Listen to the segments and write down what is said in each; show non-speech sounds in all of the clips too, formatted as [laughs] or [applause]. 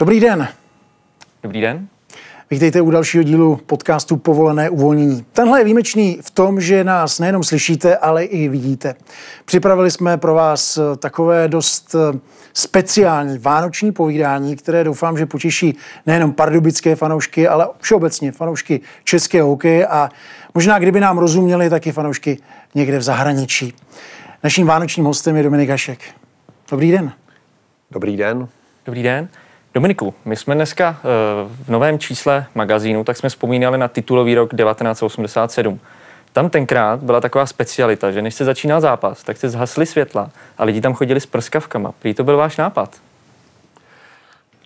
Dobrý den. Dobrý den. Vítejte u dalšího dílu podcastu Povolené uvolnění. Tenhle je výjimečný v tom, že nás nejenom slyšíte, ale i vidíte. Připravili jsme pro vás takové dost eh, speciální vánoční povídání, které doufám, že potěší nejenom pardubické fanoušky, ale všeobecně fanoušky českého hokeje a možná kdyby nám rozuměli, taky fanoušky někde v zahraničí. Naším vánočním hostem je Dominik Hašek. Dobrý den. Dobrý den. Dobrý den. Dominiku, my jsme dneska eh, v novém čísle magazínu, tak jsme vzpomínali na titulový rok 1987. Tam tenkrát byla taková specialita, že než se začínal zápas, tak se zhasly světla a lidi tam chodili s prskavkama. Prý to byl váš nápad.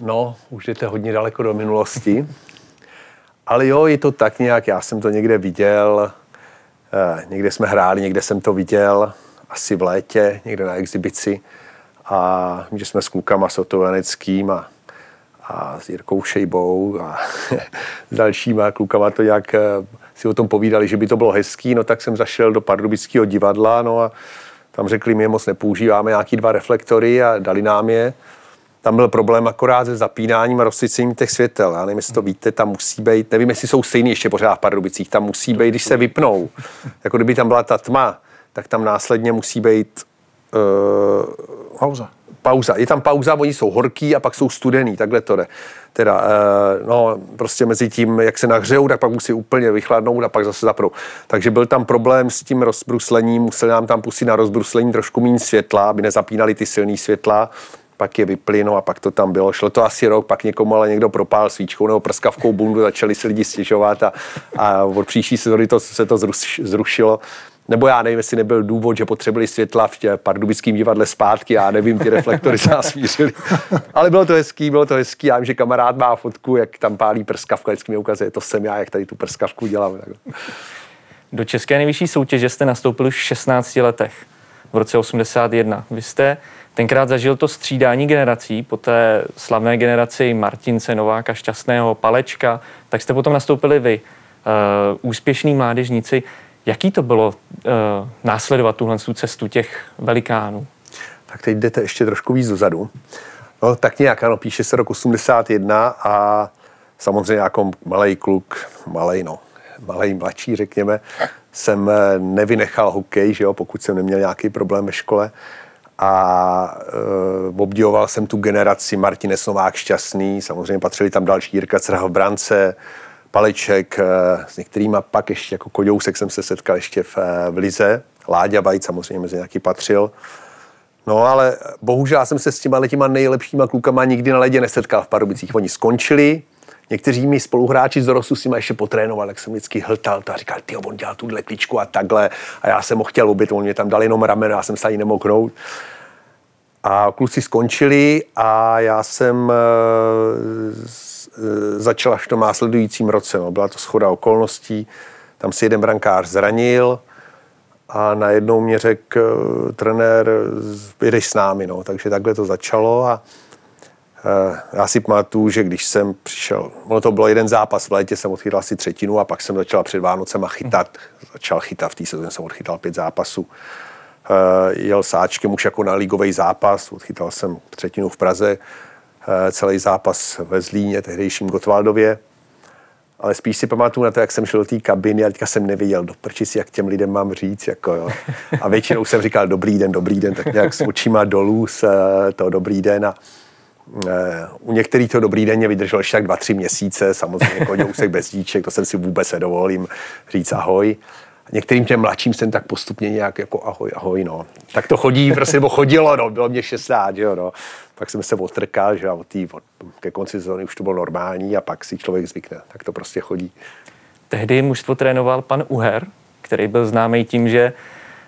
No, už jdete hodně daleko do minulosti. [laughs] Ale jo, je to tak nějak, já jsem to někde viděl, eh, někde jsme hráli, někde jsem to viděl, asi v létě, někde na exibici. A že jsme s klukama Sotovaneckým a a s Jirkou Šejbou a [laughs] s dalšíma klukama to nějak eh, si o tom povídali, že by to bylo hezký, no tak jsem zašel do Pardubického divadla, no a tam řekli, my je moc nepoužíváme, nějaký dva reflektory a dali nám je. Tam byl problém akorát se zapínáním a rozsvícením těch světel. Já nevím, jestli to víte, tam musí být, nevím, jestli jsou stejný ještě pořád v Pardubicích, tam musí být, když se vypnou, jako kdyby tam byla ta tma, tak tam následně musí být uh, pauza pauza. Je tam pauza, oni jsou horký a pak jsou studený, takhle to jde. Teda, eh, no, prostě mezi tím, jak se nahřejou, tak pak musí úplně vychladnout a pak zase zaprou. Takže byl tam problém s tím rozbruslením, museli nám tam pustit na rozbruslení trošku méně světla, aby nezapínali ty silné světla pak je vypli, no a pak to tam bylo. Šlo to asi rok, pak někomu ale někdo propál svíčkou nebo prskavkou bundu, začali se lidi stěžovat a, a od příští sezóny to, se to zrušilo nebo já nevím, jestli nebyl důvod, že potřebovali světla v pardubickém divadle zpátky, já nevím, ty reflektory [laughs] se nás mířili. Ale bylo to hezký, bylo to hezký. Já vím, že kamarád má fotku, jak tam pálí prskavku, vždycky mi ukazuje, to jsem já, jak tady tu prskavku dělám. Do České nejvyšší soutěže jste nastoupil už v 16 letech, v roce 81. Vy jste tenkrát zažil to střídání generací, po té slavné generaci Martince, Nováka, Šťastného, Palečka, tak jste potom nastoupili vy, uh, úspěšní mládežníci. Jaký to bylo uh, následovat tuhle cestu těch velikánů? Tak teď jdete ještě trošku víc dozadu. No tak nějak, ano, píše se rok 81 a samozřejmě jako malý kluk, malý, no, malý mladší, řekněme, jsem eh, nevynechal hokej, že jo, pokud jsem neměl nějaký problém ve škole a e, obdivoval jsem tu generaci Martin Novák šťastný, samozřejmě patřili tam další Jirka Crha v brance, Paleček, eh, s některýma pak ještě jako Koďousek jsem se setkal ještě v, eh, v Lize. Láďa Vajc samozřejmě mezi nějaký patřil. No ale bohužel jsem se s těma těma nejlepšíma klukama nikdy na ledě nesetkal v Pardubicích. Oni skončili, někteří mi spoluhráči z dorostu s nimi ještě potrénovali, jak jsem vždycky hltal a říkal, ty on dělal tuhle klíčku a takhle a já jsem ho chtěl ubit, on mě tam dal jenom rameno, já jsem se ani nemohl. A kluci skončili a já jsem eh, Eh, začal až v tom následujícím roce. No. Byla to schoda okolností, tam si jeden brankář zranil a najednou mě řekl uh, trenér, jdeš s námi. No. Takže takhle to začalo a uh, já si pamatuju, že když jsem přišel, ono to bylo jeden zápas, v létě jsem odchytal asi třetinu a pak jsem začal před Vánocem a chytat. Začal chytat, v té sezóně jsem odchytal pět zápasů. Jel sáčkem už jako na ligový zápas, odchytal jsem třetinu v Praze, Eh, celý zápas ve Zlíně, tehdejším Gotwaldově. Ale spíš si pamatuju na to, jak jsem šel do té kabiny a teďka jsem nevěděl do prčic, jak těm lidem mám říct. Jako jo. A většinou jsem říkal dobrý den, dobrý den, tak nějak s očima dolů z eh, toho dobrý den. A eh, u některých to dobrý den mě vydržel ještě tak dva, tři měsíce, samozřejmě koňousek bez díček, to jsem si vůbec nedovolím říct ahoj. Některým těm mladším jsem tak postupně nějak jako ahoj, ahoj, no. Tak to chodí, prostě, nebo chodilo, no, bylo mě 60, jo, no pak jsem se otrkal, že od tý, od, ke konci sezóny už to bylo normální a pak si člověk zvykne. Tak to prostě chodí. Tehdy mužstvo trénoval pan Uher, který byl známý tím, že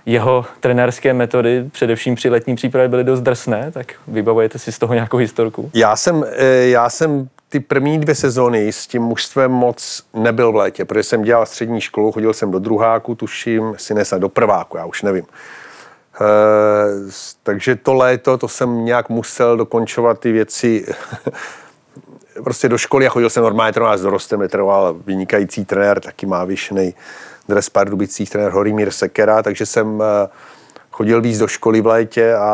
jeho trenérské metody, především při letní přípravě, byly dost drsné, tak vybavujete si z toho nějakou historku? Já jsem, eh, já jsem ty první dvě sezóny s tím mužstvem moc nebyl v létě, protože jsem dělal střední školu, chodil jsem do druháku, tuším, si nesna do prváku, já už nevím. Eh, takže to léto, to jsem nějak musel dokončovat ty věci [laughs] prostě do školy a chodil jsem normálně trénovat s dorostem, netrval vynikající trenér, taky má vyšený dres Pardubicích, trenér Horimír Sekera, takže jsem eh, chodil víc do školy v létě a,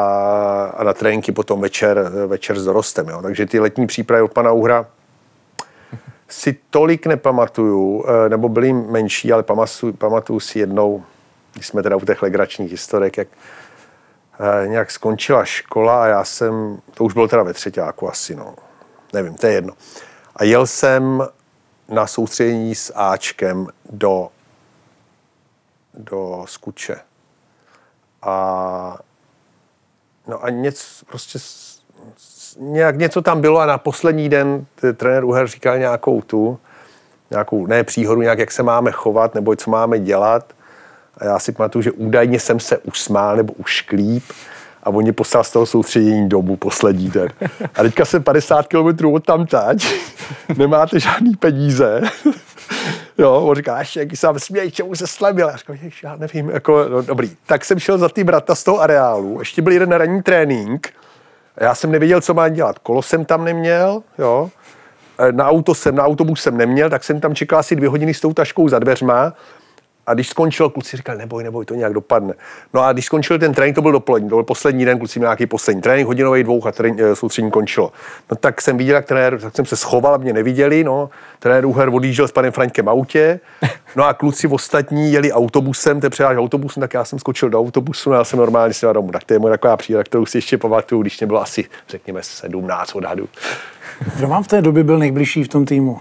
a na tréninky potom večer, večer s dorostem. Jo. Takže ty letní přípravy od pana Uhra si tolik nepamatuju, eh, nebo byly menší, ale pamatuju, pamatuju si jednou, když jsme teda u těch legračních historek, jak eh, nějak skončila škola a já jsem, to už bylo teda ve třetíku asi, no, nevím, to je jedno. A jel jsem na soustředění s Ačkem do, do Skuče. A no a něco, prostě nějak něco tam bylo a na poslední den trenér Uher říkal nějakou tu, nějakou, ne příhodu, nějak jak se máme chovat nebo co máme dělat. A já si pamatuju, že údajně jsem se usmál nebo ušklíp a oni poslal z toho soustředění domů poslední den. A teďka jsem 50 km od tam tať, nemáte žádný peníze. Jo, on říká, ještě jaký se směj, čemu se slemil. Já říkám, já nevím, jako, no, dobrý. Tak jsem šel za ty brata z toho areálu, ještě byl jeden ranní trénink, já jsem nevěděl, co mám dělat. Kolo jsem tam neměl, jo. E, na auto jsem, na autobus jsem neměl, tak jsem tam čekal asi dvě hodiny s tou taškou za dveřma a když skončil, kluci říkali, neboj, neboj, to nějak dopadne. No a když skončil ten trénink, to byl dopolední, to byl poslední den, kluci měli nějaký poslední trénink, hodinový dvou a trénink, eh, soustřední končilo. No tak jsem viděl, jak trenér, tak jsem se schoval, mě neviděli, no. Trenér Uher odjížděl s panem Frankem autě, [laughs] no a kluci ostatní jeli autobusem, te převáž autobusem, tak já jsem skočil do autobusu, no já jsem normálně si domů. Tak to je moje taková příhoda, kterou si ještě pamatuju, když mě bylo asi, řekněme, 17 odhadů. Kdo vám v té době byl nejbližší v tom týmu?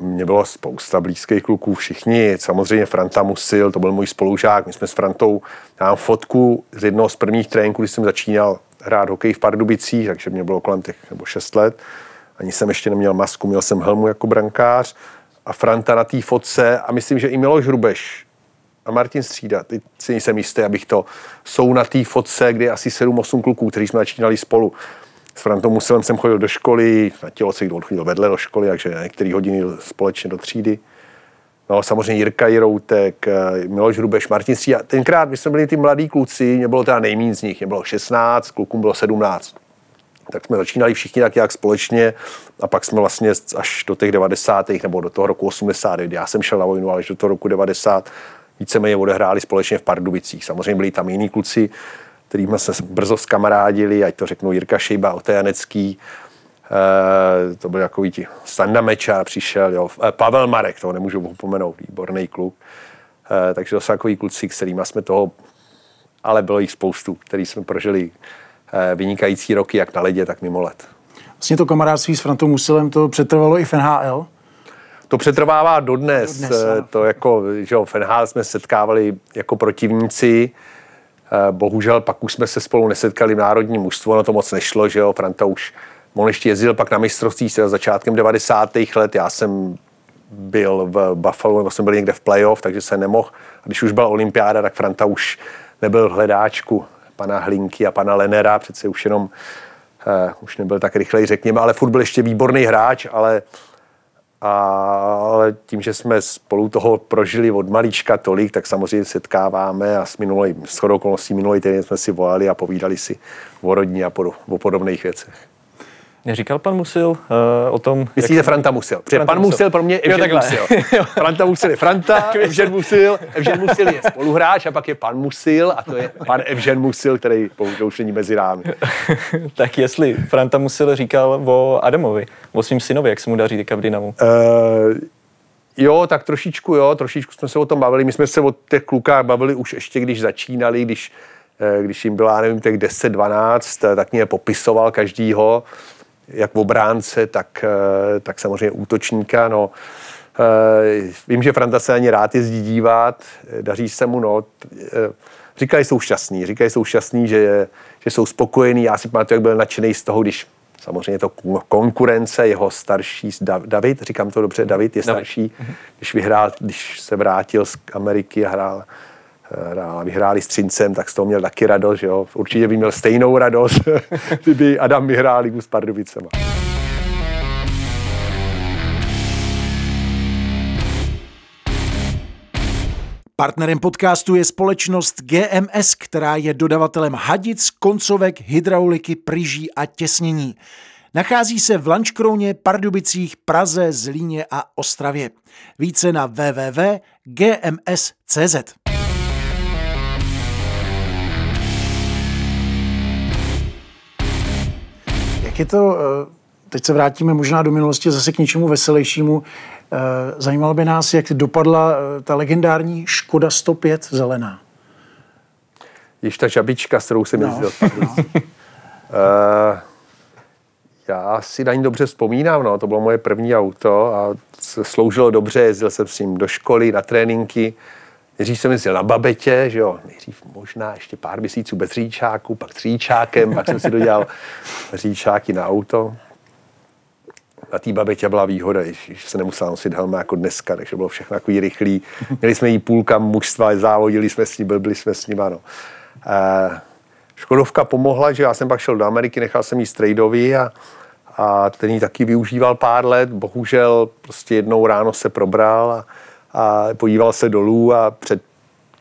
Mě bylo spousta blízkých kluků, všichni, samozřejmě Franta Musil, to byl můj spolužák, my jsme s Frantou, já mám fotku z jednoho z prvních tréninků, když jsem začínal hrát hokej v Pardubicích, takže mě bylo kolem těch nebo 6 let, ani jsem ještě neměl masku, měl jsem helmu jako brankář a Franta na té fotce a myslím, že i Miloš Hrubeš a Martin Střída, teď si nejsem jistý, abych to, jsou na té fotce, kde asi 7-8 kluků, kteří jsme začínali spolu. S Frantou Musilem jsem chodil do školy, na tělocvik on chodil vedle do školy, takže některé hodiny společně do třídy. No, samozřejmě Jirka Jiroutek, eh, Miloš Hrubeš, Martin A Tenkrát my jsme byli ty mladí kluci, mě bylo teda nejméně z nich, mě bylo 16, klukům bylo 17. Tak jsme začínali všichni tak jak společně a pak jsme vlastně až do těch 90. nebo do toho roku 80. Já jsem šel na vojnu, ale až do toho roku 90 víceméně odehráli společně v Pardubicích. Samozřejmě byli tam jiní kluci, kterými se brzo zkamarádili, ať to řeknu Jirka Šejba, Otejanecký, e, to byl takový ti Standa Meča přišel, jo, e, Pavel Marek, to nemůžu upomenout, výborný kluk. E, takže to jsou takový kluci, kterými jsme toho, ale bylo jich spoustu, který jsme prožili e, vynikající roky, jak na ledě, tak mimo let. Vlastně to kamarádství s Frantou Musilem, to přetrvalo i v NHL? To přetrvává dodnes. dodnes to jako, že jo, v NHL jsme setkávali jako protivníci, Eh, bohužel pak už jsme se spolu nesetkali v národním mužstvu, no to moc nešlo, že jo, Franta už on ještě jezdil pak na mistrovství se začátkem 90. let, já jsem byl v Buffalo, nebo jsem byl někde v playoff, takže se nemohl. A když už byla olympiáda, tak Franta už nebyl v hledáčku pana Hlinky a pana Lenera, přece už jenom uh, už nebyl tak rychlej, řekněme, ale furt byl ještě výborný hráč, ale uh, ale tím, že jsme spolu toho prožili od malička tolik, tak samozřejmě setkáváme a s minulý, s okolností minulý týden jsme si volali a povídali si o rodní a o podobných věcech. Říkal pan Musil uh, o tom... Myslíte jak... Franta Musil? Franta pan Musil. Musil pro mě je Evžen Musil. [laughs] Franta Musil je Franta, [laughs] Evžen Musil, Evžen Musil je spoluhráč a pak je pan Musil a to je pan Evžen Musil, který bohužel už není mezi námi. [laughs] tak jestli Franta Musil říkal o Adamovi, o svým synovi, jak se mu daří teďka v Dynamu? Uh, Jo, tak trošičku, jo, trošičku jsme se o tom bavili. My jsme se o těch klukách bavili už ještě, když začínali, když, eh, když jim byla, nevím, těch 10-12, tak mě popisoval každýho jak v obránce, tak, eh, tak samozřejmě útočníka. No. Eh, vím, že Franta se ani rád jezdí dívat, daří se mu, no. Eh, říkají, jsou šťastní, říkají, jsou šťastní, že, že jsou spokojení. Já si pamatuju, jak byl nadšený z toho, když samozřejmě to konkurence, jeho starší David, říkám to dobře, David je starší, David. když vyhrál, když se vrátil z Ameriky a hrál vyhráli s Třincem, tak z toho měl taky radost, že jo. Určitě by měl stejnou radost, [laughs] kdyby Adam vyhrál ligu s Pardubicema. Partnerem podcastu je společnost GMS, která je dodavatelem hadic, koncovek, hydrauliky, pryží a těsnění. Nachází se v Lančkrouně, Pardubicích, Praze, Zlíně a Ostravě. Více na www.gms.cz. Jak je to, teď se vrátíme možná do minulosti zase k něčemu veselějšímu. Zajímalo by nás, jak dopadla ta legendární Škoda 105 zelená. Již ta žabička, s kterou jsem no. jezdil. [laughs] No. Uh, já si na ní dobře vzpomínám, no, to bylo moje první auto a sloužilo dobře, jezdil jsem s ním do školy, na tréninky. Nejdřív jsem jezdil na babetě, že jo, nejdřív možná ještě pár měsíců bez říčáku, pak s říčákem, pak jsem si dodělal říčáky na auto. Na té babetě byla výhoda, že se nemusela nosit helma jako dneska, takže bylo všechno takový rychlý. Měli jsme jí půlka mužstva, závodili jsme s ní, byli jsme s nima, no. Eh, Škodovka pomohla, že já jsem pak šel do Ameriky, nechal jsem jí strejdovi a, a ten ji taky využíval pár let. Bohužel prostě jednou ráno se probral a, a podíval se dolů a před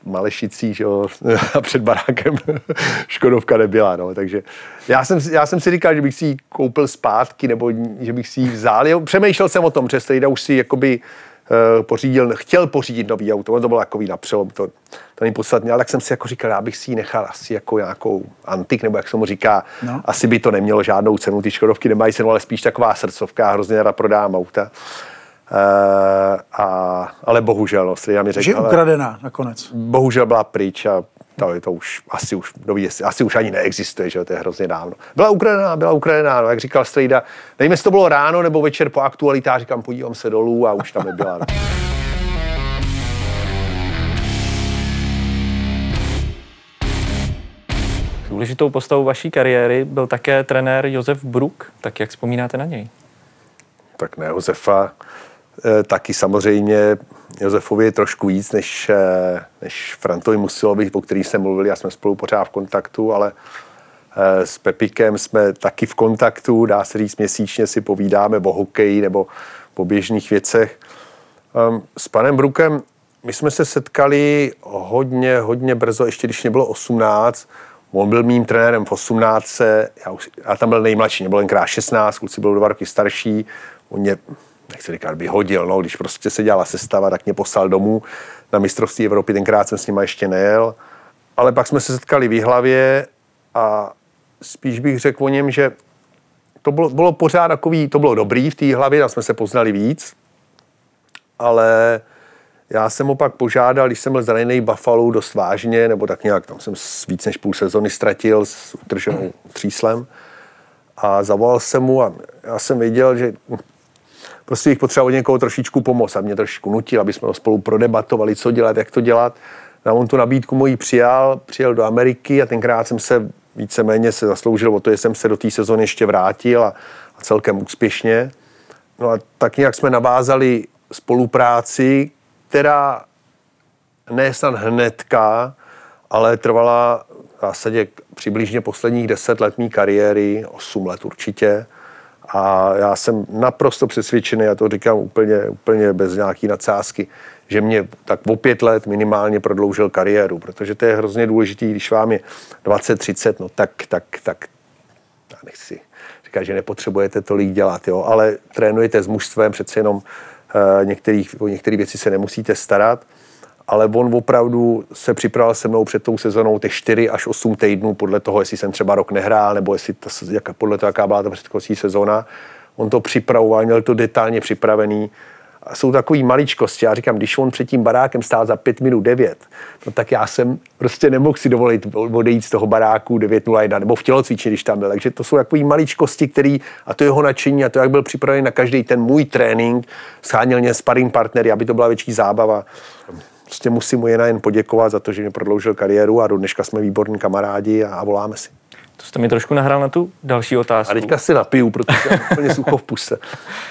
Malešicí, že jo, [laughs] a před barákem [laughs] Škodovka nebyla, no, takže já jsem, já jsem si říkal, že bych si ji koupil zpátky, nebo že bych si ji vzal. Přemýšlel jsem o tom, že Strejda už si jakoby uh, pořídil, chtěl pořídit nový auto, on to bylo takový napřelom, to, to není podstatné, ale tak jsem si jako říkal, já bych si ji nechal asi jako nějakou antik, nebo jak se mu říká, no. asi by to nemělo žádnou cenu, ty Škodovky nemají cenu, ale spíš taková srdcovka, hrozně rád prodám auta. Uh, a, ale bohužel, no, Strida mi řekl, Že ukradená nakonec. Bohužel byla pryč a to, je to už asi už, doví, asi už ani neexistuje, že to je hrozně dávno. Byla ukradená, byla ukradená, no, jak říkal Strejda, nevím, jestli to bylo ráno nebo večer po aktualitách, říkám, podívám se dolů a už tam nebyla. No. Důležitou postavou vaší kariéry byl také trenér Josef Bruk. Tak jak vzpomínáte na něj? Tak ne, Josefa, eh, taky samozřejmě Josefovi je trošku víc než, eh, než Frantovi Musilovi, o který jsme mluvili a jsme spolu pořád v kontaktu, ale eh, s Pepikem jsme taky v kontaktu, dá se říct měsíčně si povídáme o hokeji nebo o běžných věcech. Ehm, s panem Brukem my jsme se setkali hodně, hodně brzo, ještě když mě bylo 18, On byl mým trenérem v 18, já, už, já tam byl nejmladší, mě bylo jen 16, kluci byl dva roky starší, on mě, nechci říkat, vyhodil, no, když prostě se dělala sestava, tak mě poslal domů na mistrovství Evropy, tenkrát jsem s nima ještě nejel, ale pak jsme se setkali v hlavě a spíš bych řekl o něm, že to bylo, bylo pořád takový, to bylo dobrý v té hlavě, tam jsme se poznali víc, ale já jsem ho pak požádal, když jsem byl zraněný Buffalo dost vážně, nebo tak nějak, tam jsem víc než půl sezony ztratil s utrženou tříslem. A zavolal jsem mu a já jsem věděl, že prostě bych potřeboval někoho trošičku pomoct a mě trošičku nutil, aby jsme to spolu prodebatovali, co dělat, jak to dělat. A on tu nabídku mojí přijal, přijel do Ameriky a tenkrát jsem se víceméně se zasloužil o to, že jsem se do té sezóny ještě vrátil a, a celkem úspěšně. No a tak nějak jsme navázali spolupráci, která ne snad hnedka, ale trvala v zásadě přibližně posledních deset let mý kariéry, osm let určitě. A já jsem naprosto přesvědčený, já to říkám úplně, úplně bez nějaký nadsázky, že mě tak o pět let minimálně prodloužil kariéru, protože to je hrozně důležitý, když vám je 20, 30, no tak, tak, tak, já nechci říkat, že nepotřebujete tolik dělat, jo, ale trénujete s mužstvem, přece jenom Eh, některých, o některé věci se nemusíte starat, ale on opravdu se připravil se mnou před tou sezonou těch 4 až 8 týdnů podle toho, jestli jsem třeba rok nehrál, nebo jestli to, jak, podle toho, jaká byla ta předchozí sezóna. On to připravoval, měl to detailně připravený jsou takové maličkosti. Já říkám, když on před tím barákem stál za 5 minut 9, no tak já jsem prostě nemohl si dovolit odejít z toho baráku 9.01 nebo v tělocvičně, když tam byl. Takže to jsou takové maličkosti, který, a to jeho nadšení a to, jak byl připravený na každý ten můj trénink, scháněl mě sparring partnery, aby to byla větší zábava. Prostě musím mu jen jen poděkovat za to, že mě prodloužil kariéru a do dneška jsme výborní kamarádi a, a voláme si. To jste mi trošku nahrál na tu další otázku. A teďka si napiju, protože jsem úplně sucho v puse.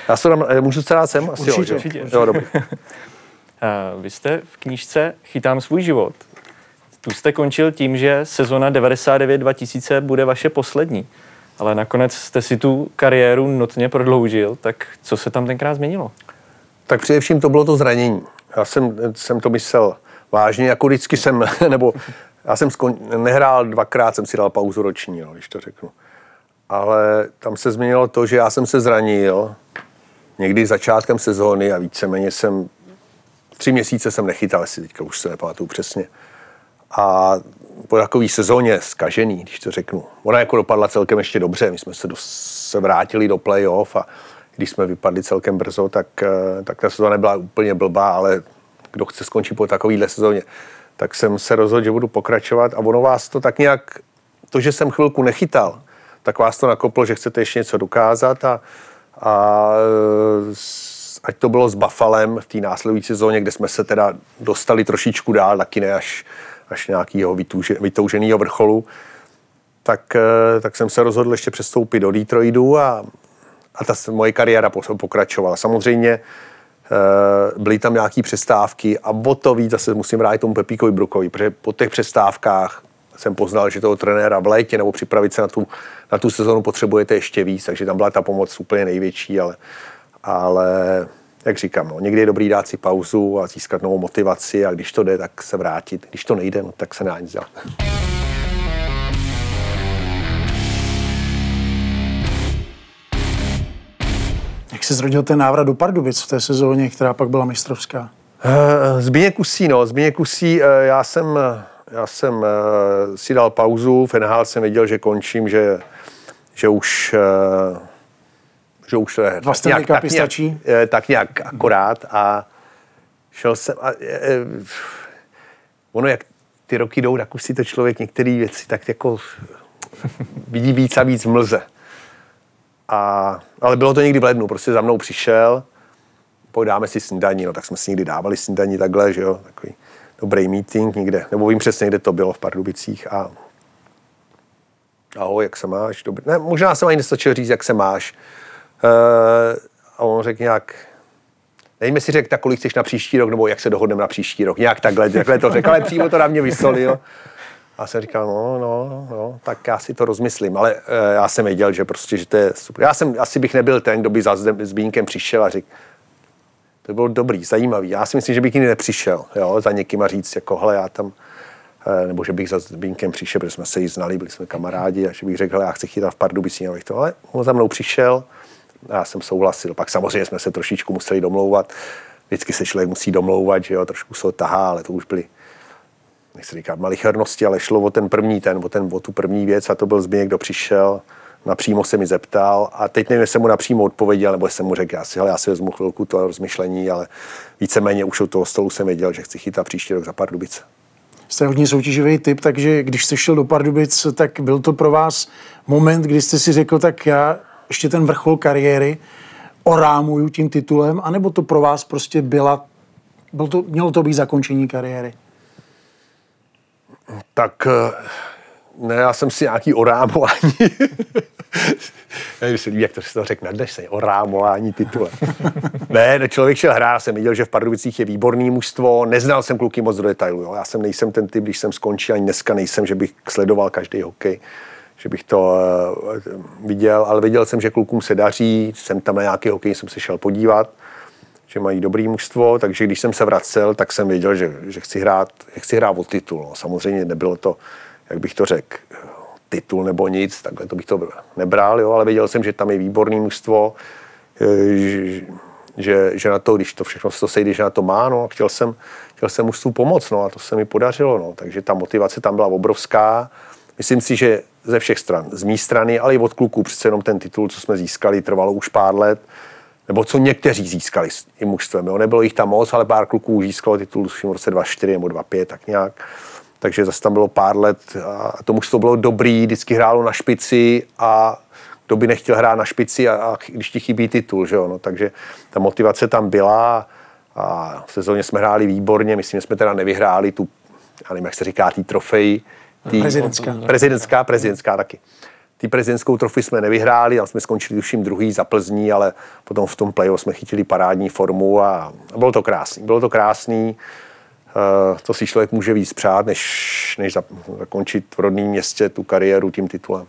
Já se dám, eh, můžu se dát sem? Asi určitě, jo, určitě. Jo, dobrý. Uh, [laughs] vy jste v knížce Chytám svůj život. Tu jste končil tím, že sezona 99-2000 bude vaše poslední. Ale nakonec jste si tu kariéru notně prodloužil, tak co se tam tenkrát změnilo? Tak především to bylo to zranění. Já jsem, jsem to myslel vážně, jako vždycky jsem, [laughs] nebo já jsem skon, nehrál dvakrát, jsem si dal pauzu roční, no, když to řeknu. Ale tam se změnilo to, že já jsem se zranil někdy začátkem sezóny a víceméně jsem tři měsíce jsem nechytal, si teďka už se nepamatuju přesně. a po takové sezóně zkažený, když to řeknu. Ona jako dopadla celkem ještě dobře, my jsme se, do, se vrátili do playoff a když jsme vypadli celkem brzo, tak, eh, tak ta sezóna nebyla úplně blbá, ale kdo chce skončit po takovéhle sezóně, tak jsem se rozhodl, že budu pokračovat a ono vás to tak nějak, to, že jsem chvilku nechytal, tak vás to nakoplo, že chcete ještě něco dokázat a, a ať to bylo s Buffalem v té následující sezóně, kde jsme se teda dostali trošičku dál, taky ne až, až nějakého vytouženého vrcholu, tak, eh, tak jsem se rozhodl ještě přestoupit do Detroitu a, a ta moje kariéra pokračovala. Samozřejmě eh, byly tam nějaké přestávky a o to víc zase musím rád tomu Pepíkovi Brukovi, protože po těch přestávkách jsem poznal, že toho trenéra v létě nebo připravit se na tu, na tu sezonu potřebujete ještě víc, takže tam byla ta pomoc úplně největší, ale, ale jak říkám, no, někdy je dobrý dát si pauzu a získat novou motivaci a když to jde, tak se vrátit. Když to nejde, no, tak se nedá nic dělat. Se zrodil ten návrat do Pardubic v té sezóně, která pak byla mistrovská? Uh, Zbigněk Kusí, no. Zbigněk Kusí, uh, já jsem, já jsem si dal pauzu, v NHL jsem věděl, že končím, že, že už že už to je vlastně tak nějak, tak, nějak, tak nějak akorát a šel jsem a, e, ono jak ty roky jdou, tak už si to člověk některé věci tak jako vidí víc a víc v mlze. A, ale bylo to někdy v lednu, prostě za mnou přišel, pojď dáme si snídaní, no tak jsme si někdy dávali snídaní takhle, že jo, takový dobrý meeting někde, nebo vím přesně, kde to bylo v Pardubicích a ahoj, jak se máš? Dobrý. Ne, možná jsem ani nestačil říct, jak se máš. Uh, a on řekl nějak, nevím, jestli řekl, tak kolik chceš na příští rok, nebo jak se dohodneme na příští rok. Nějak takhle, takhle to řekl, ale přímo to na mě vysolil. A jsem říkal, no, no, no, tak já si to rozmyslím, ale uh, já jsem věděl, že prostě, že to je super. Já jsem, asi bych nebyl ten, kdo by za Zbínkem přišel a řekl, to bylo dobrý, zajímavý. Já si myslím, že bych nikdy nepřišel, jo, za někým a říct, jako, hele, já tam, uh, nebo že bych za Zbínkem přišel, protože jsme se jí znali, byli jsme kamarádi, a že bych řekl, já chci chytat v Pardubicích, abych to, ale on za mnou přišel, já jsem souhlasil. Pak samozřejmě jsme se trošičku museli domlouvat. Vždycky se člověk musí domlouvat, že jo, trošku se tahá, ale to už byly nechci říkat malichernosti, ale šlo o ten první ten, o, ten, o tu první věc a to byl Zběněk, kdo přišel, napřímo se mi zeptal a teď nevím, jestli mu napřímo odpověděl, nebo jsem mu řekl, já si, hele, já si vezmu chvilku to rozmyšlení, ale víceméně už od toho stolu jsem věděl, že chci chytat příští rok za Pardubice. Jste hodně soutěživý typ, takže když jste šel do Pardubic, tak byl to pro vás moment, kdy jste si řekl, tak já ještě ten vrchol kariéry orámuju tím titulem, anebo to pro vás prostě byla, byl to, mělo to být zakončení kariéry? Tak eh, ne, já jsem si nějaký orámování. [laughs] Nevím, jak to si to řekne dnes, orámování titule. [laughs] ne, no, člověk šel hrát, jsem viděl, že v Pardubicích je výborný mužstvo, neznal jsem kluky moc do detailu. Jo. Já jsem nejsem ten typ, když jsem skončil, ani dneska nejsem, že bych sledoval každý hokej že bych to uh, viděl, ale viděl jsem, že klukům se daří, jsem tam na nějaký hokej, jsem se šel podívat, že mají dobrý mužstvo, takže když jsem se vracel, tak jsem věděl, že, že chci, hrát, že chci hrát o titul. No. Samozřejmě nebylo to, jak bych to řekl, titul nebo nic, takhle to bych to nebral, jo, ale věděl jsem, že tam je výborný mužstvo, eh, že, že, na to, když to všechno se to sejde, že na to má, no, chtěl jsem, chtěl jsem mužstvu pomoct, no, a to se mi podařilo, no, takže ta motivace tam byla obrovská. Myslím si, že ze všech stran. Z mé strany, ale i od kluků. Přece jenom ten titul, co jsme získali, trvalo už pár let. Nebo co někteří získali i mužstvem. Jo. Nebylo jich tam moc, ale pár kluků získalo titul v roce 2004 nebo 2005, tak nějak. Takže zase tam bylo pár let a to mužstvo bylo dobrý, vždycky hrálo na špici a kdo by nechtěl hrát na špici a, a když ti chybí titul, že jo? No, takže ta motivace tam byla a v sezóně jsme hráli výborně, myslím, že jsme teda nevyhráli tu, já nevím, jak se říká, tý trofej, Tý, prezidentská. Prezidentská, prezidentská taky. Ty prezidentskou trofy jsme nevyhráli, tam jsme skončili tuším druhý za Plzní, ale potom v tom playoff jsme chytili parádní formu a, a bylo to krásný. Bylo to krásný, uh, to si člověk může víc přát, než, než zakončit v rodném městě tu kariéru tím titulem.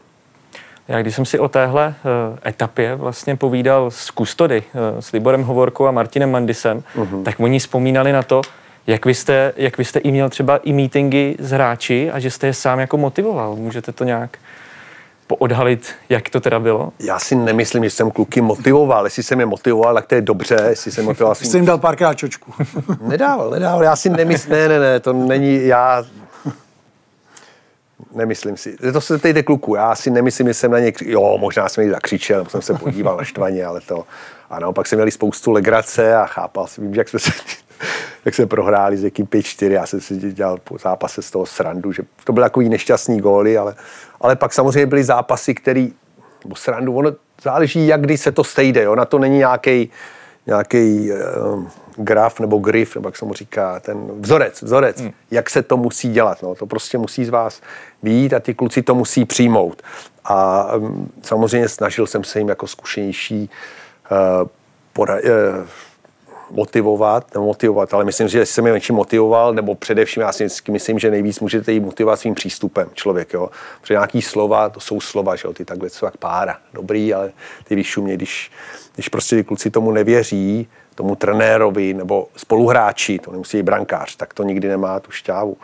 Já když jsem si o téhle uh, etapě vlastně povídal s Kustody, uh, s Liborem Hovorkou a Martinem Mandisem, uh-huh. tak oni vzpomínali na to, jak vy, jste, jak vy jste i měl třeba i meetingy s hráči a že jste je sám jako motivoval? Můžete to nějak poodhalit, jak to teda bylo? Já si nemyslím, že jsem kluky motivoval. Jestli jsem je motivoval, tak to je dobře. Jestli jsem motivoval... Jsi jim dal párkrát čočku. [laughs] nedával, nedával. Já si nemyslím, ne, ne, ne, to není, já Nemyslím si. To se tejde kluku. Já si nemyslím, že jsem na ně... Jo, možná jsem někdy zakřičel, jsem se podíval na štvaně, ale to... A naopak jsem měli spoustu legrace a chápal jsem, jak jsme se [laughs] jak jsme prohráli s někým 5-4, já jsem si dělal po zápase z toho srandu, že to byly takový nešťastný góly, ale, ale pak samozřejmě byly zápasy, který, nebo srandu, ono záleží, jak kdy se to stejde, jo? na to není nějaký nějaký uh, graf nebo grif, nebo jak se mu říká, ten vzorec, vzorec, hmm. jak se to musí dělat. No. To prostě musí z vás výjít a ty kluci to musí přijmout. A um, samozřejmě snažil jsem se jim jako zkušenější uh, pora- uh, motivovat, nebo motivovat, ale myslím, že jsem je větší motivoval, nebo především já si myslím, že nejvíc můžete jí motivovat svým přístupem člověk, jo. Protože nějaký slova, to jsou slova, že jo, ty takhle jsou jak pára, dobrý, ale ty vyšumě, když, když prostě ty kluci tomu nevěří, tomu trenérovi nebo spoluhráči, to nemusí být brankář, tak to nikdy nemá tu šťávu.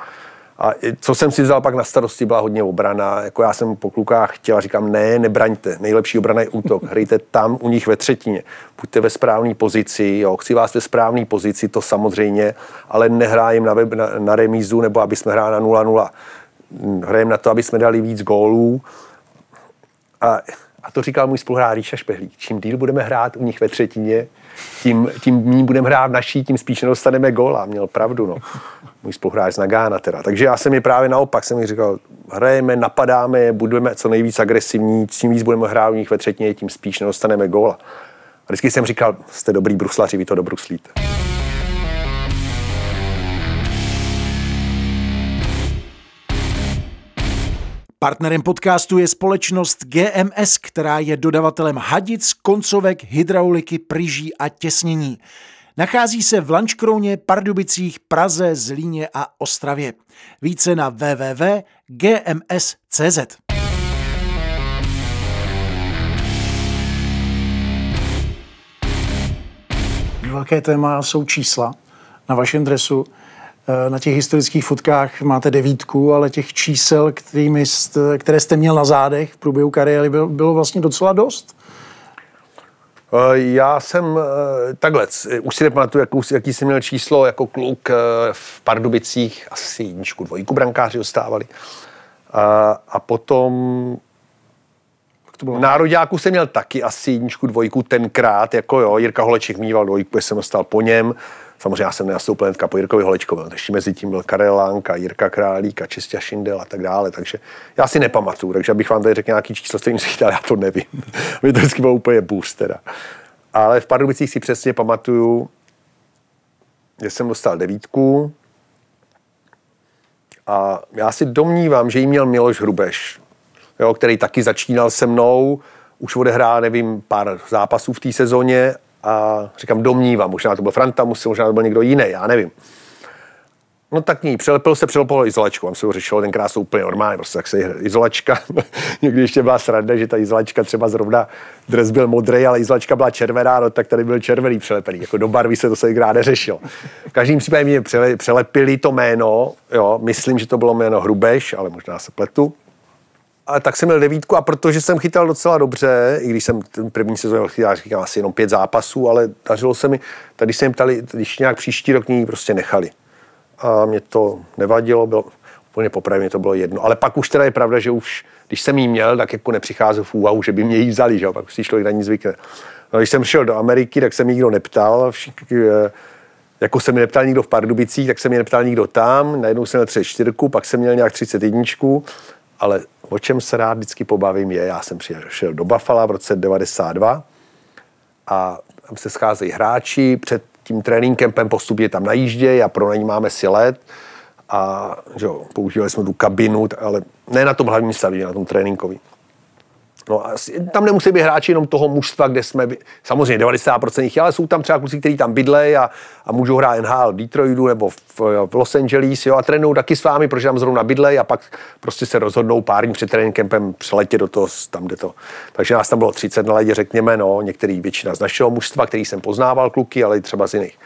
A co jsem si vzal pak na starosti, byla hodně obrana. Jako já jsem po klukách chtěl, říkám, ne, nebraňte. Nejlepší obrana je útok. Hrajte tam u nich ve třetině. Buďte ve správné pozici, jo. Chci vás ve správné pozici, to samozřejmě, ale nehrájím na, na, na remízu nebo aby jsme hráli na 0-0. Hrajeme na to, aby jsme dali víc gólů. A, a to říkal můj spoluhráč Ríša Špehlík. Čím díl budeme hrát u nich ve třetině, tím, tím méně budeme hrát naší, tím spíš nedostaneme gól. A měl pravdu, no. Můj spoluhráč z Nagána teda. Takže já jsem mi právě naopak, jsem mi říkal, hrajeme, napadáme, budeme co nejvíc agresivní, čím víc budeme hrát u nich ve třetině, tím spíš nedostaneme góla. A vždycky jsem říkal, jste dobrý bruslaři, vy to dobruslíte. Partnerem podcastu je společnost GMS, která je dodavatelem hadic, koncovek, hydrauliky, pryží a těsnění. Nachází se v Lančkrouně, Pardubicích, Praze, Zlíně a Ostravě. Více na www.gms.cz. Velké téma jsou čísla na vašem dresu. Eh, na těch historických fotkách máte devítku, ale těch čísel, kterými jste, které jste měl na zádech v průběhu kariéry, bylo, bylo vlastně docela dost. Eh, já jsem eh, takhle, už si nepamatuju, jaký, jaký jsem měl číslo jako kluk v Pardubicích, asi jedničku, dvojku brankáři dostávali. A, a potom to bylo? Nároďáku jsem měl taky asi jedničku, dvojku tenkrát, jako jo, Jirka Holeček mýval dvojku, jsem dostal po něm. Samozřejmě já jsem nenastoupil hnedka po Jirkovi Holečkovi, ještě mezi tím byl Karel Lánka, Jirka Králík a Čistě Šindel a tak dále, takže já si nepamatuju, takže abych vám tady řekl nějaký číslo, s kterým si chytal, já to nevím. [laughs] Mě to vždycky bylo úplně bůř teda. Ale v Pardubicích si přesně pamatuju, že jsem dostal devítku a já si domnívám, že jí měl Miloš Hrubeš, jo, který taky začínal se mnou, už odehrál, nevím, pár zápasů v té sezóně a říkám, domnívám, možná to byl Franta, musel, možná to byl někdo jiný, já nevím. No tak ní, přelepil se, přelepil izolačku, tam se ho řešilo, tenkrát jsou úplně normálně, prostě tak se izolačka, [laughs] někdy ještě byla sranda, že ta izolačka třeba zrovna dres byl modrý, ale izolačka byla červená, no tak tady byl červený přelepený, jako do barvy se to se nikdy neřešilo. V každém případě mě přelepili to jméno, jo, myslím, že to bylo jméno Hrubeš, ale možná se pletu a tak jsem měl devítku a protože jsem chytal docela dobře, i když jsem ten první sezónu chytal, říkám, asi jenom pět zápasů, ale dařilo se mi, tady se jim ptali, když nějak příští rok ní prostě nechali. A mě to nevadilo, bylo, úplně popravdě mě to bylo jedno. Ale pak už teda je pravda, že už, když jsem jí měl, tak jako nepřicházel v úvahu, že by mě jí vzali, že jo? pak si člověk na ní zvykne. No, když jsem šel do Ameriky, tak se mi nikdo neptal, všichni, eh, jako se mi neptal nikdo v Pardubicích, tak se mi neptal nikdo tam, najednou jsem měl 34, pak jsem měl nějak 31 ale o čem se rád vždycky pobavím je, já jsem přišel do Buffalo v roce 92 a tam se scházejí hráči, před tím trénink kempem postupně tam najíždějí a pronajímáme si let a že jo, používali jsme tu kabinu, ale ne na tom hlavním stadionu, na tom tréninkovém. No tam nemusí být hráči jenom toho mužstva, kde jsme, samozřejmě 90% jich, ale jsou tam třeba kluci, kteří tam bydlejí a, a můžou hrát NHL v Detroitu nebo v, v Los Angeles, jo, a trénují taky s vámi, protože tam zrovna bydlejí a pak prostě se rozhodnou pár dní před tréninkem přeletět do toho, tam, kde to. Takže nás tam bylo 30 na ledě, řekněme, no, některý většina z našeho mužstva, který jsem poznával kluky, ale i třeba z jiných.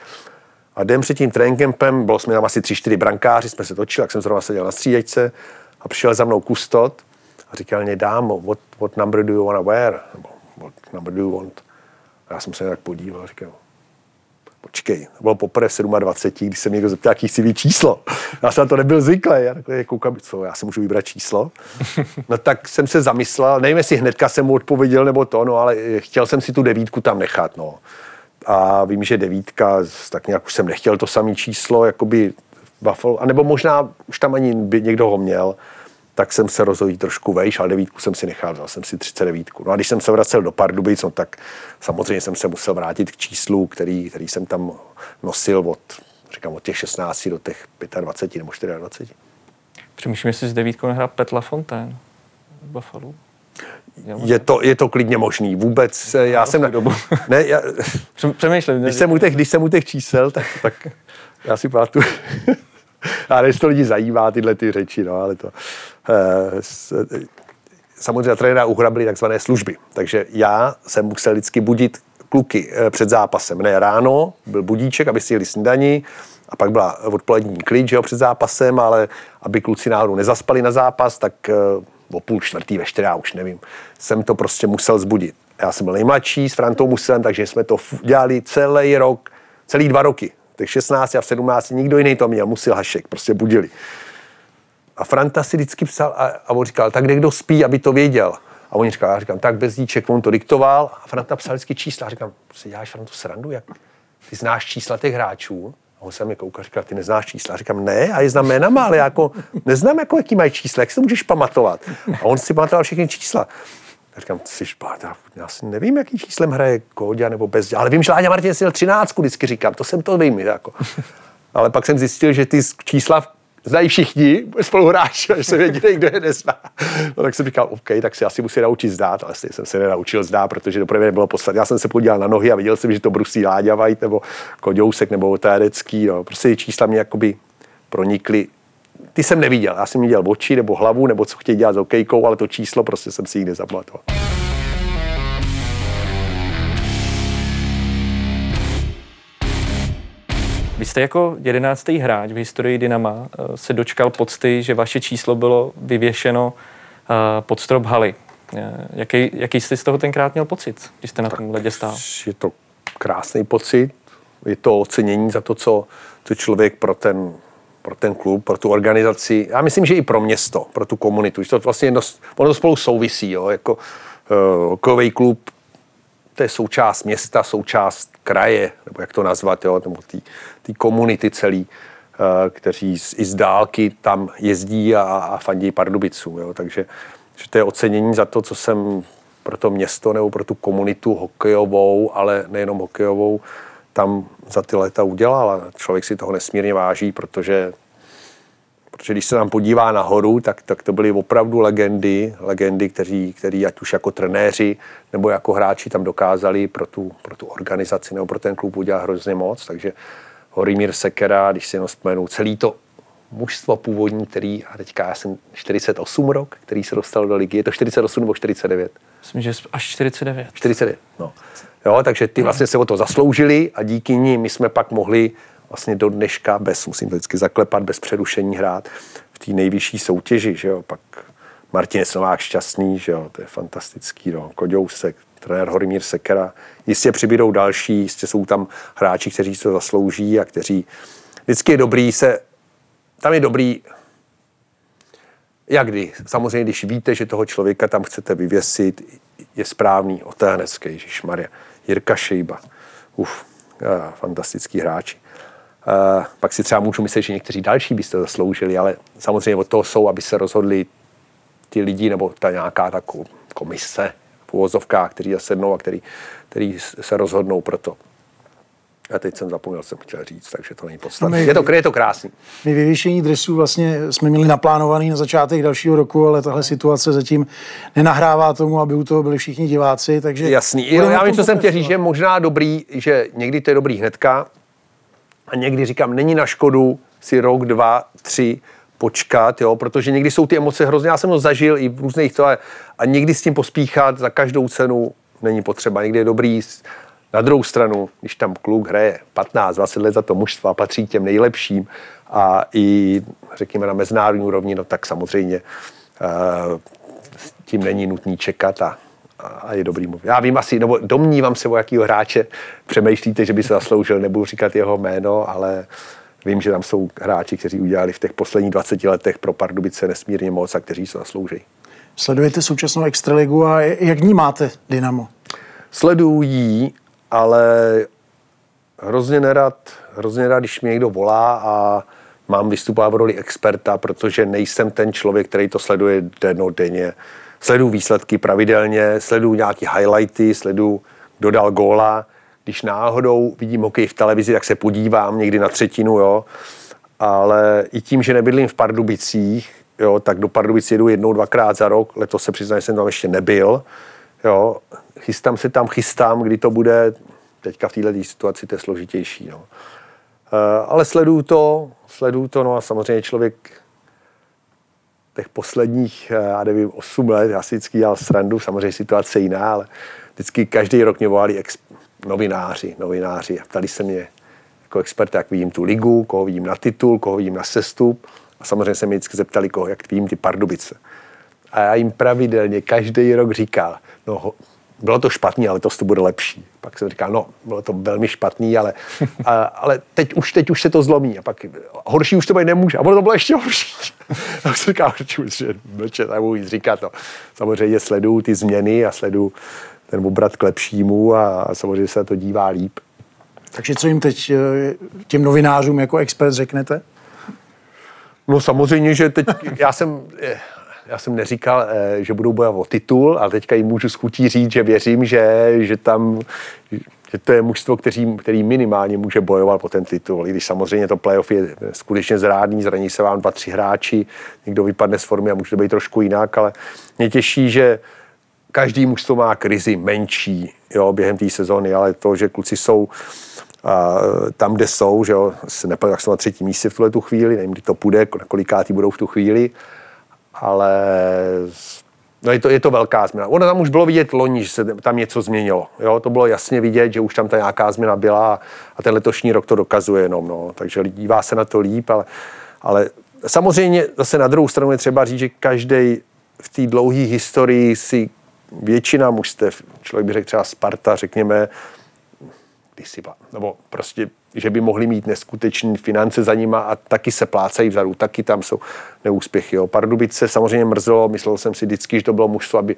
A den před tím tréninkempem, bylo jsme tam asi 3-4 brankáři, jsme se točili, jak jsem zrovna seděl na střídačce a přišel za mnou kustot a říkal mě, dámo, what, what number do you want to wear? Nebo what number do you want? A já jsem se tak podíval, říkal, počkej, to bylo poprvé v 27, když jsem někdo zeptal, jaký si ví číslo. Já jsem na to nebyl zvyklý. Já takhle koukám, co, já si můžu vybrat číslo. [laughs] No tak jsem se zamyslel, nevím, jestli hnedka jsem mu odpověděl nebo to, no ale chtěl jsem si tu devítku tam nechat, no. A vím, že devítka, tak nějak už jsem nechtěl to samé číslo, jakoby Buffalo, anebo možná už tam ani by někdo ho měl, tak jsem se rozhodl trošku vejš, ale devítku jsem si nechal, vzal jsem si 39. No a když jsem se vracel do Pardubic, no, tak samozřejmě jsem se musel vrátit k číslu, který, který jsem tam nosil od, říkám, od těch 16 do těch 25 nebo 24. Přemýšlím, jestli s devítkou nehrál Pet LaFontaine v Buffalo. Je to, je to klidně možný. Vůbec, já jsem... Na, dobu. [laughs] ne, já, Přemýšlím. Když jsem, u těch, když jsem u těch čísel, tak, tak já si pamatuju, [laughs] a než to lidi zajímá, tyhle ty řeči, no, ale to... Eh, samozřejmě trenéra uhra byly takzvané služby, takže já jsem musel vždycky budit kluky eh, před zápasem. Ne ráno, byl budíček, aby si jeli snídani, a pak byla odpolední klid, že jo, před zápasem, ale aby kluci náhodou nezaspali na zápas, tak eh, o půl čtvrtý, ve čtyři, já už nevím, jsem to prostě musel zbudit. Já jsem byl nejmladší s Frantou Musem, takže jsme to dělali celý rok, celý dva roky těch 16 a v 17 nikdo jiný to měl, musel Hašek, prostě budili. A Franta si vždycky psal a, a on říkal, tak kdo spí, aby to věděl. A on říkal, já říkám, tak bez díček, on to diktoval a Franta psal vždycky čísla. A říkám, si děláš Frantu srandu, jak ty znáš čísla těch hráčů? A on se mi koukal, říkal, ty neznáš čísla. A říkám, ne, a je znám jménama, ale jako neznám, jako, jaký mají čísla, jak si to můžeš pamatovat. A on si pamatoval všechny čísla. Já říkám, jsi špát, já si nevím, jaký číslem hraje Kóďa nebo bez, ale vím, že Láďa Martin měl 13, vždycky říkám, to jsem to vím. Jako. Ale pak jsem zjistil, že ty čísla znají všichni spoluhráči, že jsem jediný, kdo je nezná. No, tak jsem říkal, OK, tak si asi musí naučit zdát, ale jsem se nenaučil zdát, protože doprve nebylo poslat. Já jsem se podíval na nohy a viděl jsem, že to brusí Láďa Vajt nebo Koďousek nebo Otádecký. No. Prostě čísla mě jakoby pronikly ty jsem neviděl. Já jsem viděl oči nebo hlavu, nebo co chtějí dělat s okejkou, ale to číslo prostě jsem si jich nezapamatoval. Vy jste jako jedenáctý hráč v historii Dynama eh, se dočkal pocty, že vaše číslo bylo vyvěšeno eh, pod strop haly. Eh, jaký, jaký jste z toho tenkrát měl pocit, když jste na tom ledě stál? Je to krásný pocit, je to ocenění za to, co, co člověk pro ten pro ten klub, pro tu organizaci, já myslím, že i pro město, pro tu komunitu, že to vlastně jedno, ono to spolu souvisí, jo, jako uh, klub, to je součást města, součást kraje, nebo jak to nazvat, jo, nebo té komunity celý, uh, kteří z, i z dálky tam jezdí a, a fandí Pardubicům, jo, takže že to je ocenění za to, co jsem pro to město nebo pro tu komunitu hokejovou, ale nejenom hokejovou, tam za ty léta udělal a člověk si toho nesmírně váží, protože protože když se tam podívá nahoru, tak, tak to byly opravdu legendy, legendy, kteří, kteří ať už jako trenéři nebo jako hráči tam dokázali pro tu, pro tu organizaci nebo pro ten klub udělat hrozně moc, takže Horimír Sekera, když si jenom vzpomenu, celý to mužstvo původní, který, a teďka já jsem 48 rok, který se dostal do ligy, je to 48 nebo 49? Myslím, že až 49. 49, no. Jo, takže ty vlastně se o to zasloužili a díky ní my jsme pak mohli vlastně do dneška bez, musím to vždycky zaklepat, bez přerušení hrát v té nejvyšší soutěži, že jo, pak Martin Slovák šťastný, že jo, to je fantastický, no, Koďousek, trenér Horimír Sekera, jistě přibydou další, jistě jsou tam hráči, kteří se zaslouží a kteří, vždycky je dobrý se, tam je dobrý, jak kdy, samozřejmě, když víte, že toho člověka tam chcete vyvěsit, je správný, Otéhnecký, Ježíš Maria, Jirka Šejba, uf, fantastický hráči. Uh, pak si třeba můžu myslet, že někteří další byste zasloužili, ale samozřejmě od toho jsou, aby se rozhodli ti lidi nebo ta nějaká ta komise v úvozovkách, kteří zasednou a který, který se rozhodnou pro to. A teď jsem zapomněl, jsem chtěl říct, takže to není podstatné. Je to, je to krásný. My vyvěšení dresů vlastně jsme měli naplánovaný na začátek dalšího roku, ale tahle situace zatím nenahrává tomu, aby u toho byli všichni diváci. Takže Jasný. Já vím, co jsem chtěl říct, že možná dobrý, že někdy to je dobrý hnedka, a někdy říkám, není na škodu si rok, dva, tři počkat, jo, protože někdy jsou ty emoce hrozně, já jsem to zažil i v různých to a někdy s tím pospíchat za každou cenu není potřeba. Někdy je dobrý na druhou stranu, když tam kluk hraje 15-20 let za to mužstva, patří těm nejlepším a i řekněme na mezinárodní úrovni, no tak samozřejmě uh, s tím není nutný čekat a, a je dobrý mluvit. Já vím asi, nebo domnívám se, o jakýho hráče přemýšlíte, že by se zasloužil, nebudu říkat jeho jméno, ale vím, že tam jsou hráči, kteří udělali v těch posledních 20 letech pro Pardubice nesmírně moc a kteří se zaslouží. Sledujete současnou extraligu a jak ní máte Dynamo? Sledují, ale hrozně nerad, hrozně nerad, když mě někdo volá a mám vystupovat v roli experta, protože nejsem ten člověk, který to sleduje denně. Sleduju výsledky pravidelně, sleduju nějaké highlighty, sleduju, kdo dal góla. Když náhodou vidím hokej v televizi, tak se podívám někdy na třetinu, jo. Ale i tím, že nebydlím v Pardubicích, jo, tak do Pardubic jedu jednou, dvakrát za rok. Letos se přiznám, že jsem tam ještě nebyl. Jo. Chystám se tam, chystám, kdy to bude. Teďka v této situaci to je složitější. No. Eh, ale sleduju to, sleduju to, no a samozřejmě člověk těch posledních, eh, já nevím, 8 let, já si vždycky dělal srandu, samozřejmě situace jiná, ale vždycky každý rok mě volali ex- novináři, novináři a ptali se mě jako expert, jak vidím tu ligu, koho vidím na titul, koho vidím na sestup a samozřejmě se mě vždycky zeptali, koho, jak vidím ty Pardubice. A já jim pravidelně každý rok říkal, no bylo to špatný, ale to to bude lepší. Pak jsem říkal, no, bylo to velmi špatný, ale, [laughs] a, ale teď, už, teď už se to zlomí. A pak horší už to být nemůže. A ono to bylo ještě horší. [laughs] A jsem říkal, že mlčet, nebudu nic říkat. No. Samozřejmě sleduju ty změny a sleduju ten obrat k lepšímu a, a samozřejmě se to dívá líp. Takže co jim teď eh, těm novinářům jako expert řeknete? No samozřejmě, že teď já jsem, eh, já jsem neříkal, eh, že budou bojovat o titul, ale teďka jim můžu schutí říct, že věřím, že, že tam že to je mužstvo, který, který minimálně může bojovat o ten titul. I když samozřejmě to playoff je skutečně zrádný, zraní se vám dva, tři hráči, někdo vypadne z formy a může to být trošku jinak, ale mě těší, že každý mužstvo má krizi menší jo, během té sezóny, ale to, že kluci jsou a tam, kde jsou, že jo, se nepadu, jak jsou na třetí místě v tuhle tu chvíli, nevím, kdy to půjde, na kolikátý budou v tu chvíli, ale no je, to, je to velká změna. Ono tam už bylo vidět loni, že se tam něco změnilo. Jo? To bylo jasně vidět, že už tam ta nějaká změna byla a ten letošní rok to dokazuje jenom. No. Takže dívá se na to líp, ale, ale samozřejmě zase na druhou stranu je třeba říct, že každý v té dlouhé historii si většina mužstev, člověk by řekl třeba Sparta, řekněme, kdysi byla, nebo prostě, že by mohli mít neskutečné finance za nima a taky se plácají vzadu, taky tam jsou neúspěchy. Jo. Pardubice samozřejmě mrzelo, myslel jsem si vždycky, že to bylo mužstvo, aby...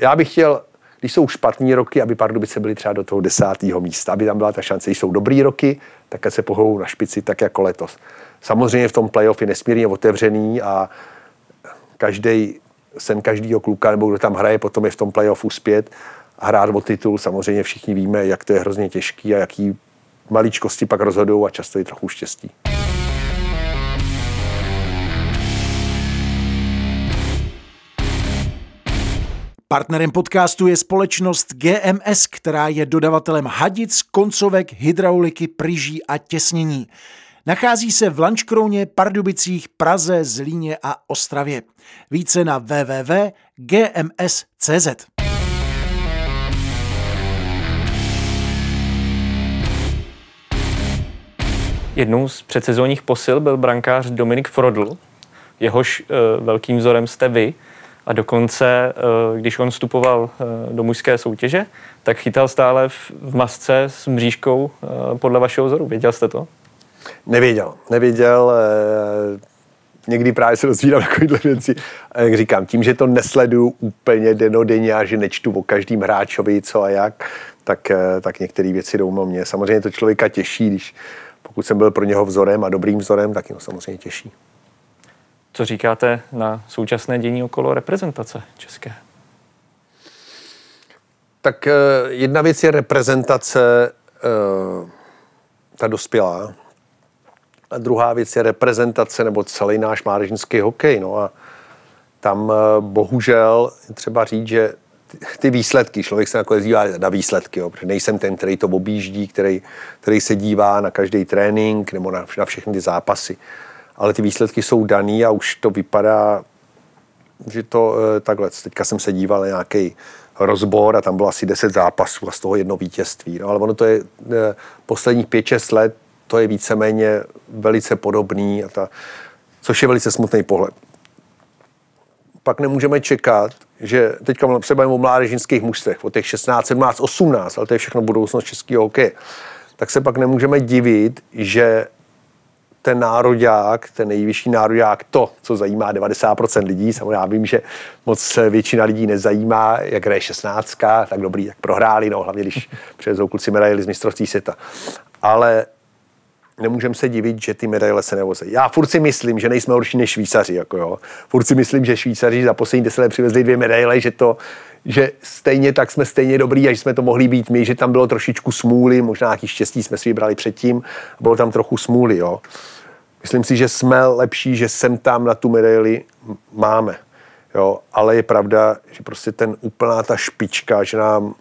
Já bych chtěl, když jsou špatní roky, aby Pardubice byly třeba do toho desátého místa, aby tam byla ta šance. Když jsou dobrý roky, tak se pohou na špici, tak jako letos. Samozřejmě v tom playoff je nesmírně otevřený a každý sen každého kluka, nebo kdo tam hraje, potom je v tom playoff uspět a hrát o titul. Samozřejmě všichni víme, jak to je hrozně těžký a jaký maličkosti pak rozhodují a často je trochu štěstí. Partnerem podcastu je společnost GMS, která je dodavatelem hadic, koncovek, hydrauliky, pryží a těsnění. Nachází se v Lančkrouně, Pardubicích, Praze, Zlíně a Ostravě. Více na www.gms.cz. Jednou z předsezónních posil byl brankář Dominik Frodl, jehož uh, velkým vzorem jste vy. A dokonce, uh, když on vstupoval uh, do mužské soutěže, tak chytal stále v, masce s mřížkou podle vašeho vzoru. Věděl jste to? Nevěděl. Nevěděl. Eh, někdy právě se dozvídám takovýhle věci. A jak říkám, tím, že to nesleduju úplně denodenně a že nečtu o každým hráčovi co a jak, tak, eh, tak některé věci jdou mě. Samozřejmě to člověka těší, když pokud jsem byl pro něho vzorem a dobrým vzorem, tak ho samozřejmě těší. Co říkáte na současné dění okolo reprezentace české? Tak eh, jedna věc je reprezentace ta dospělá, a druhá věc je reprezentace nebo celý náš mládežnický hokej. No a tam eh, bohužel třeba říct, že ty výsledky, člověk se nakonec dívá na výsledky, jo, protože nejsem ten, který to objíždí, který, který se dívá na každý trénink nebo na, na všechny ty zápasy. Ale ty výsledky jsou daný a už to vypadá, že to eh, takhle. Teďka jsem se díval na nějaký rozbor a tam bylo asi 10 zápasů a z toho jedno vítězství. No, ale ono to je eh, posledních 5-6 let to je víceméně velice podobný, a ta, což je velice smutný pohled. Pak nemůžeme čekat, že teďka se bavíme o mládežnických mužstvech, o těch 16, 17, 18, ale to je všechno budoucnost českého hokeje, tak se pak nemůžeme divit, že ten nároďák, ten nejvyšší nároďák, to, co zajímá 90% lidí, samozřejmě já vím, že moc většina lidí nezajímá, jak hraje 16, tak dobrý, jak prohráli, no hlavně když [laughs] přes kluci medaily z mistrovství světa. Ale nemůžeme se divit, že ty medaile se nevozí. Já furt si myslím, že nejsme horší než Švýcaři. Jako jo. Furt si myslím, že Švýcaři za poslední deset let přivezli dvě medaile, že to, že stejně tak jsme stejně dobrý a že jsme to mohli být my, že tam bylo trošičku smůly, možná nějaký štěstí jsme si vybrali předtím, bylo tam trochu smůly. Jo. Myslím si, že jsme lepší, že sem tam na tu medaili máme. Jo, ale je pravda, že prostě ten úplná ta špička, že nám,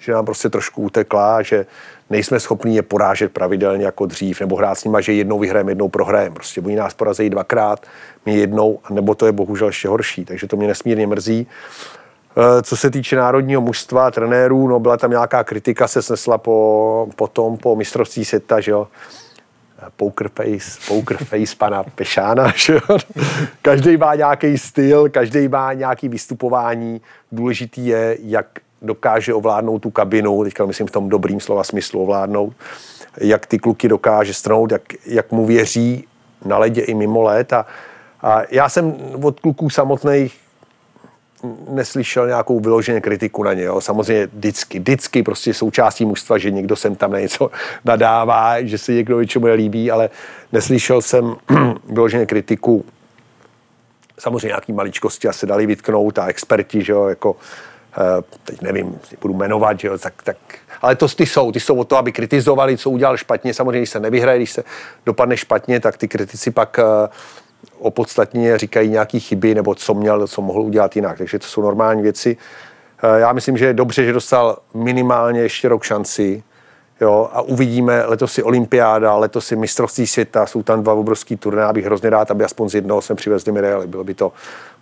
že nám prostě trošku utekla, že nejsme schopni je porážet pravidelně jako dřív, nebo hrát s nimi, že jednou vyhrajeme, jednou prohrajeme. Prostě oni nás porazí dvakrát, my jednou, nebo to je bohužel ještě horší. Takže to mě nesmírně mrzí. Eh, co se týče národního mužstva, trenérů, no byla tam nějaká kritika, se snesla po, potom po mistrovství světa, že jo, poker face, poker face pana Pešána. [laughs] Že? Každý má nějaký styl, každý má nějaký vystupování. Důležitý je, jak dokáže ovládnout tu kabinu, teďka myslím v tom dobrým slova smyslu ovládnout, jak ty kluky dokáže strnout, jak, jak mu věří na ledě i mimo let. A, a já jsem od kluků samotných neslyšel nějakou vyloženě kritiku na ně. Jo. Samozřejmě vždycky, vždycky prostě součástí mužstva, že někdo sem tam na něco [laughs] nadává, že se někdo něčemu nelíbí, ale neslyšel jsem [clears throat] vyloženě kritiku. Samozřejmě nějaký maličkosti a se dali vytknout a experti, že jo, jako teď nevím, budu jmenovat, že jo, tak, tak, ale to ty jsou, ty jsou o to, aby kritizovali, co udělal špatně. Samozřejmě, když se nevyhraje, když se dopadne špatně, tak ty kritici pak eh, opodstatně říkají nějaké chyby nebo co měl, co mohl udělat jinak. Takže to jsou normální věci. Eh, já myslím, že je dobře, že dostal minimálně ještě rok šanci. Jo, a uvidíme, letos je olympiáda, letos je mistrovství světa, jsou tam dva obrovský turné, abych hrozně rád, aby aspoň z jednoho jsme přivezli medaily. Bylo by to,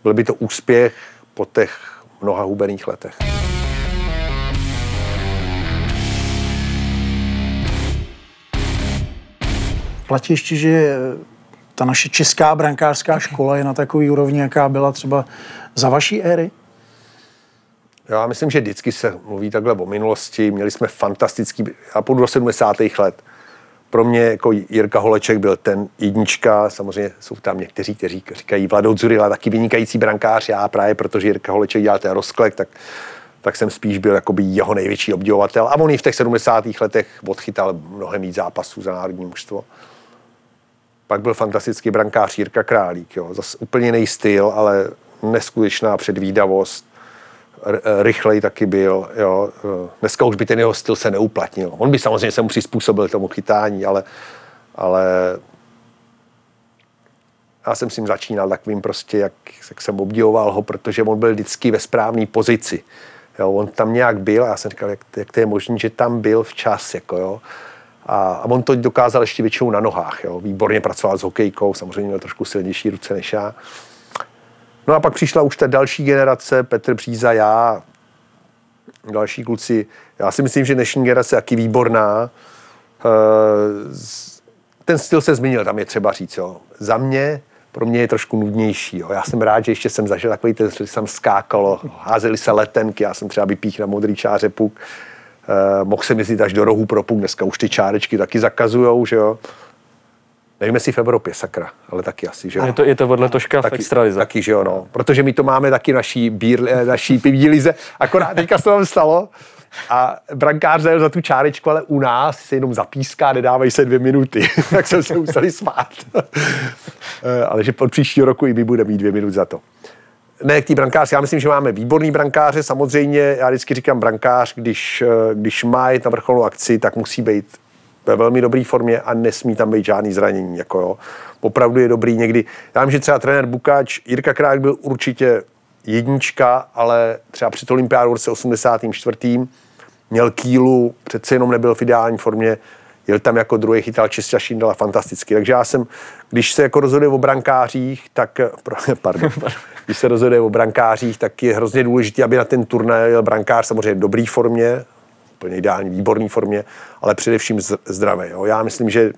byl by to úspěch po těch mnoha hubených letech. Platí ještě, že ta naše česká brankářská škola je na takový úrovni, jaká byla třeba za vaší éry? Já myslím, že vždycky se mluví takhle o minulosti. Měli jsme fantastický, já půjdu do 70. let. Pro mě jako Jirka Holeček byl ten jednička, samozřejmě jsou tam někteří, kteří říkají Vlado Zurila, taky vynikající brankář, já právě protože Jirka Holeček dělal ten rozklek, tak, tak jsem spíš byl jakoby jeho největší obdivovatel. A on i v těch 70. letech odchytal mnohem víc zápasů za národní mužstvo. Pak byl fantastický brankář Jirka Králík, jo. Zas úplně jiný styl, ale neskutečná předvídavost rychlej taky byl. Jo. Dneska už by ten jeho styl se neuplatnil. On by samozřejmě se mu přizpůsobil tomu chytání, ale, ale já jsem s ním začínal takovým prostě, jak, jak jsem obdivoval ho, protože on byl vždycky ve správné pozici. Jo, on tam nějak byl a já jsem říkal, jak, jak to je možné, že tam byl včas. Jako, jo. A, a on to dokázal ještě většinou na nohách. Jo. Výborně pracoval s hokejkou, samozřejmě měl trošku silnější ruce než já. No a pak přišla už ta další generace, Petr Příza, já, další kluci. Já si myslím, že dnešní generace je taky výborná. Eh, ten styl se změnil, tam je třeba říct. Jo. Za mě, pro mě je trošku nudnější. Jo. Já jsem rád, že ještě jsem zažil takový ten, že jsem skákalo, házeli se letenky, já jsem třeba vypích na modrý čáře puk. Eh, mohl jsem jezdit až do rohu pro puk, dneska už ty čárečky taky zakazujou, že jo. Nevím, jestli v Evropě, sakra, ale taky asi, že jo. Je to, je to vedle toška taky, v extralize. Taky, že jo, no. Protože my to máme taky naší, bír, eh, naší pivní lize. Akorát teďka se to stalo, a brankář zajel za tu čárečku, ale u nás se jenom zapíská, nedávají se dvě minuty. [laughs] tak jsme se museli smát. [laughs] Eh, ale že pod příštího roku i my budeme mít dvě minuty za to. Ne, k té brankáři, já myslím, že máme výborný brankáře, samozřejmě, já vždycky říkám brankář, když, eh, když má jít na vrcholnou akci, tak musí být ve velmi dobré formě a nesmí tam být žádný zranění. Jako jo. Opravdu je dobrý někdy. Já vím, že třeba trenér Bukáč, Jirka Krák byl určitě jednička, ale třeba před olympiádou v roce 84. měl kýlu, přece jenom nebyl v ideální formě, jel tam jako druhý, chytal Čestia Šindela fantasticky. Takže já jsem, když se jako rozhoduje o brankářích, tak, [laughs] pardon, když se rozhoduje o brankářích, tak je hrozně důležité, aby na ten turnaj jel brankář samozřejmě v dobré formě, úplně ideální, výborné formě, ale především zdravý. Jo. Já myslím, že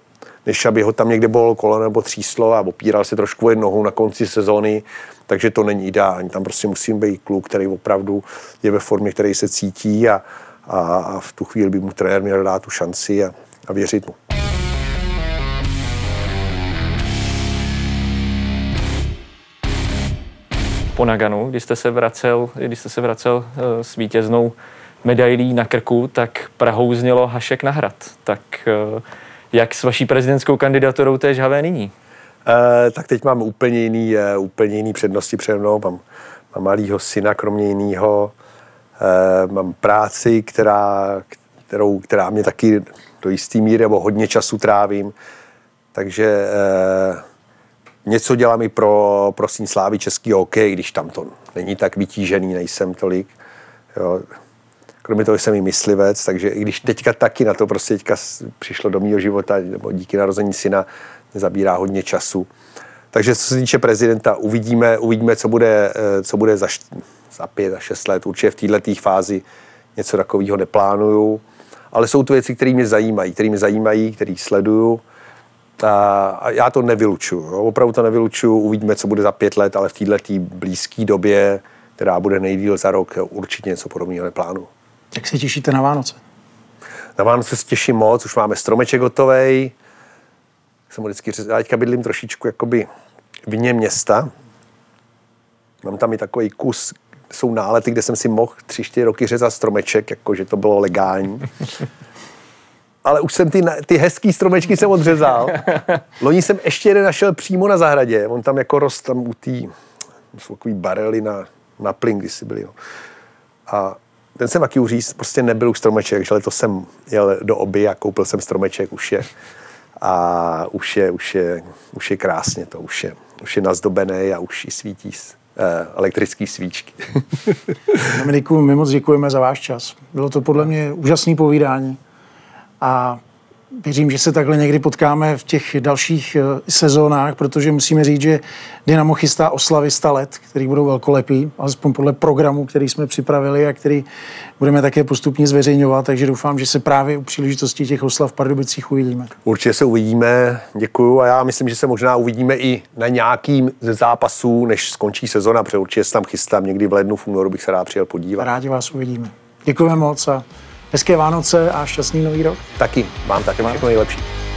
než aby ho tam někde bylo kolo nebo tříslo a opíral se trošku nohou na konci sezóny, takže to není ideální. Tam prostě musím být kluk, který opravdu je ve formě, který se cítí a, a, a v tu chvíli by mu trenér měl dát tu šanci a, a věřit mu. Po Naganu, když jste se vracel, když jste se vracel eh, s vítěznou medailí na krku, tak Prahou znělo Hašek na hrad. Tak eh, jak s vaší prezidentskou kandidaturou je žhavé nyní? E, tak teď mám úplně jiný, uh, úplně jiný přednosti přede mnou. Mám, mám malýho syna, kromě jiného. E, mám práci, která, kterou, která mě taky do jistý míry nebo hodně času trávím. Takže e, něco dělám i pro, pro slávy český hokej, když tam to není tak vytížený, nejsem tolik. Jo. Kromě toho jsem i myslivec, takže i když teďka taky na to prostě teďka přišlo do mého života, nebo díky narození syna, zabírá hodně času. Takže co se týče prezidenta, uvidíme, uvidíme co bude, eh, co bude za, za pět a šest let. Určitě v této fázi něco takového neplánuju. Ale jsou to věci, které mě zajímají, které mě zajímají, které sleduju. A já to nevylučuju. Jo. Opravdu to nevylučuju. Uvidíme, co bude za pět let, ale v této blízké době, která bude nejdíl za rok, určitě něco podobného neplánuju. Jak se těšíte na Vánoce? Na Vánoce se těším moc, už máme stromeček hotový. Jsem vždycky říkal, já teďka bydlím trošičku jakoby vně města. Mám tam i takový kus, jsou nálety, kde jsem si mohl tři, čtyři roky řezat stromeček, jakože to bylo legální. Ale už jsem ty, ty hezký stromečky jsem odřezal. Loni jsem ještě jeden našel přímo na zahradě. On tam jako rost tam u té, jsou takový barely na, na plyn, když si byli. Jo. A ten jsem taky uříz, prostě nebyl už stromeček, že to jsem jel do oby a koupil jsem stromeček, už je a už je, už je, už je krásně to, už je, už je nazdobené a už i svítí eh, elektrické svíčky. [laughs] Dominiku, my moc děkujeme za váš čas. Bylo to podle mě úžasné povídání a věřím, že se takhle někdy potkáme v těch dalších eh, sezónách, protože musíme říct, že Dynamo chystá oslavy 100 let, který budou velkolepý, alespoň podle programu, který jsme připravili a který budeme také postupně zveřejňovat, takže doufám, že se právě u příležitosti těch oslav v Pardubicích uvidíme. Určitě se uvidíme, děkuju a já myslím, že se možná uvidíme i na nějakým ze zápasů, než skončí sezona, protože určitě se tam chystám někdy v lednu, v únoru bych se rád přijel podívat. Rádi vás uvidíme. Děkujeme moc a Hezké Vánoce a šťastný nový rok. Taky, vám taky všechno nejlepší.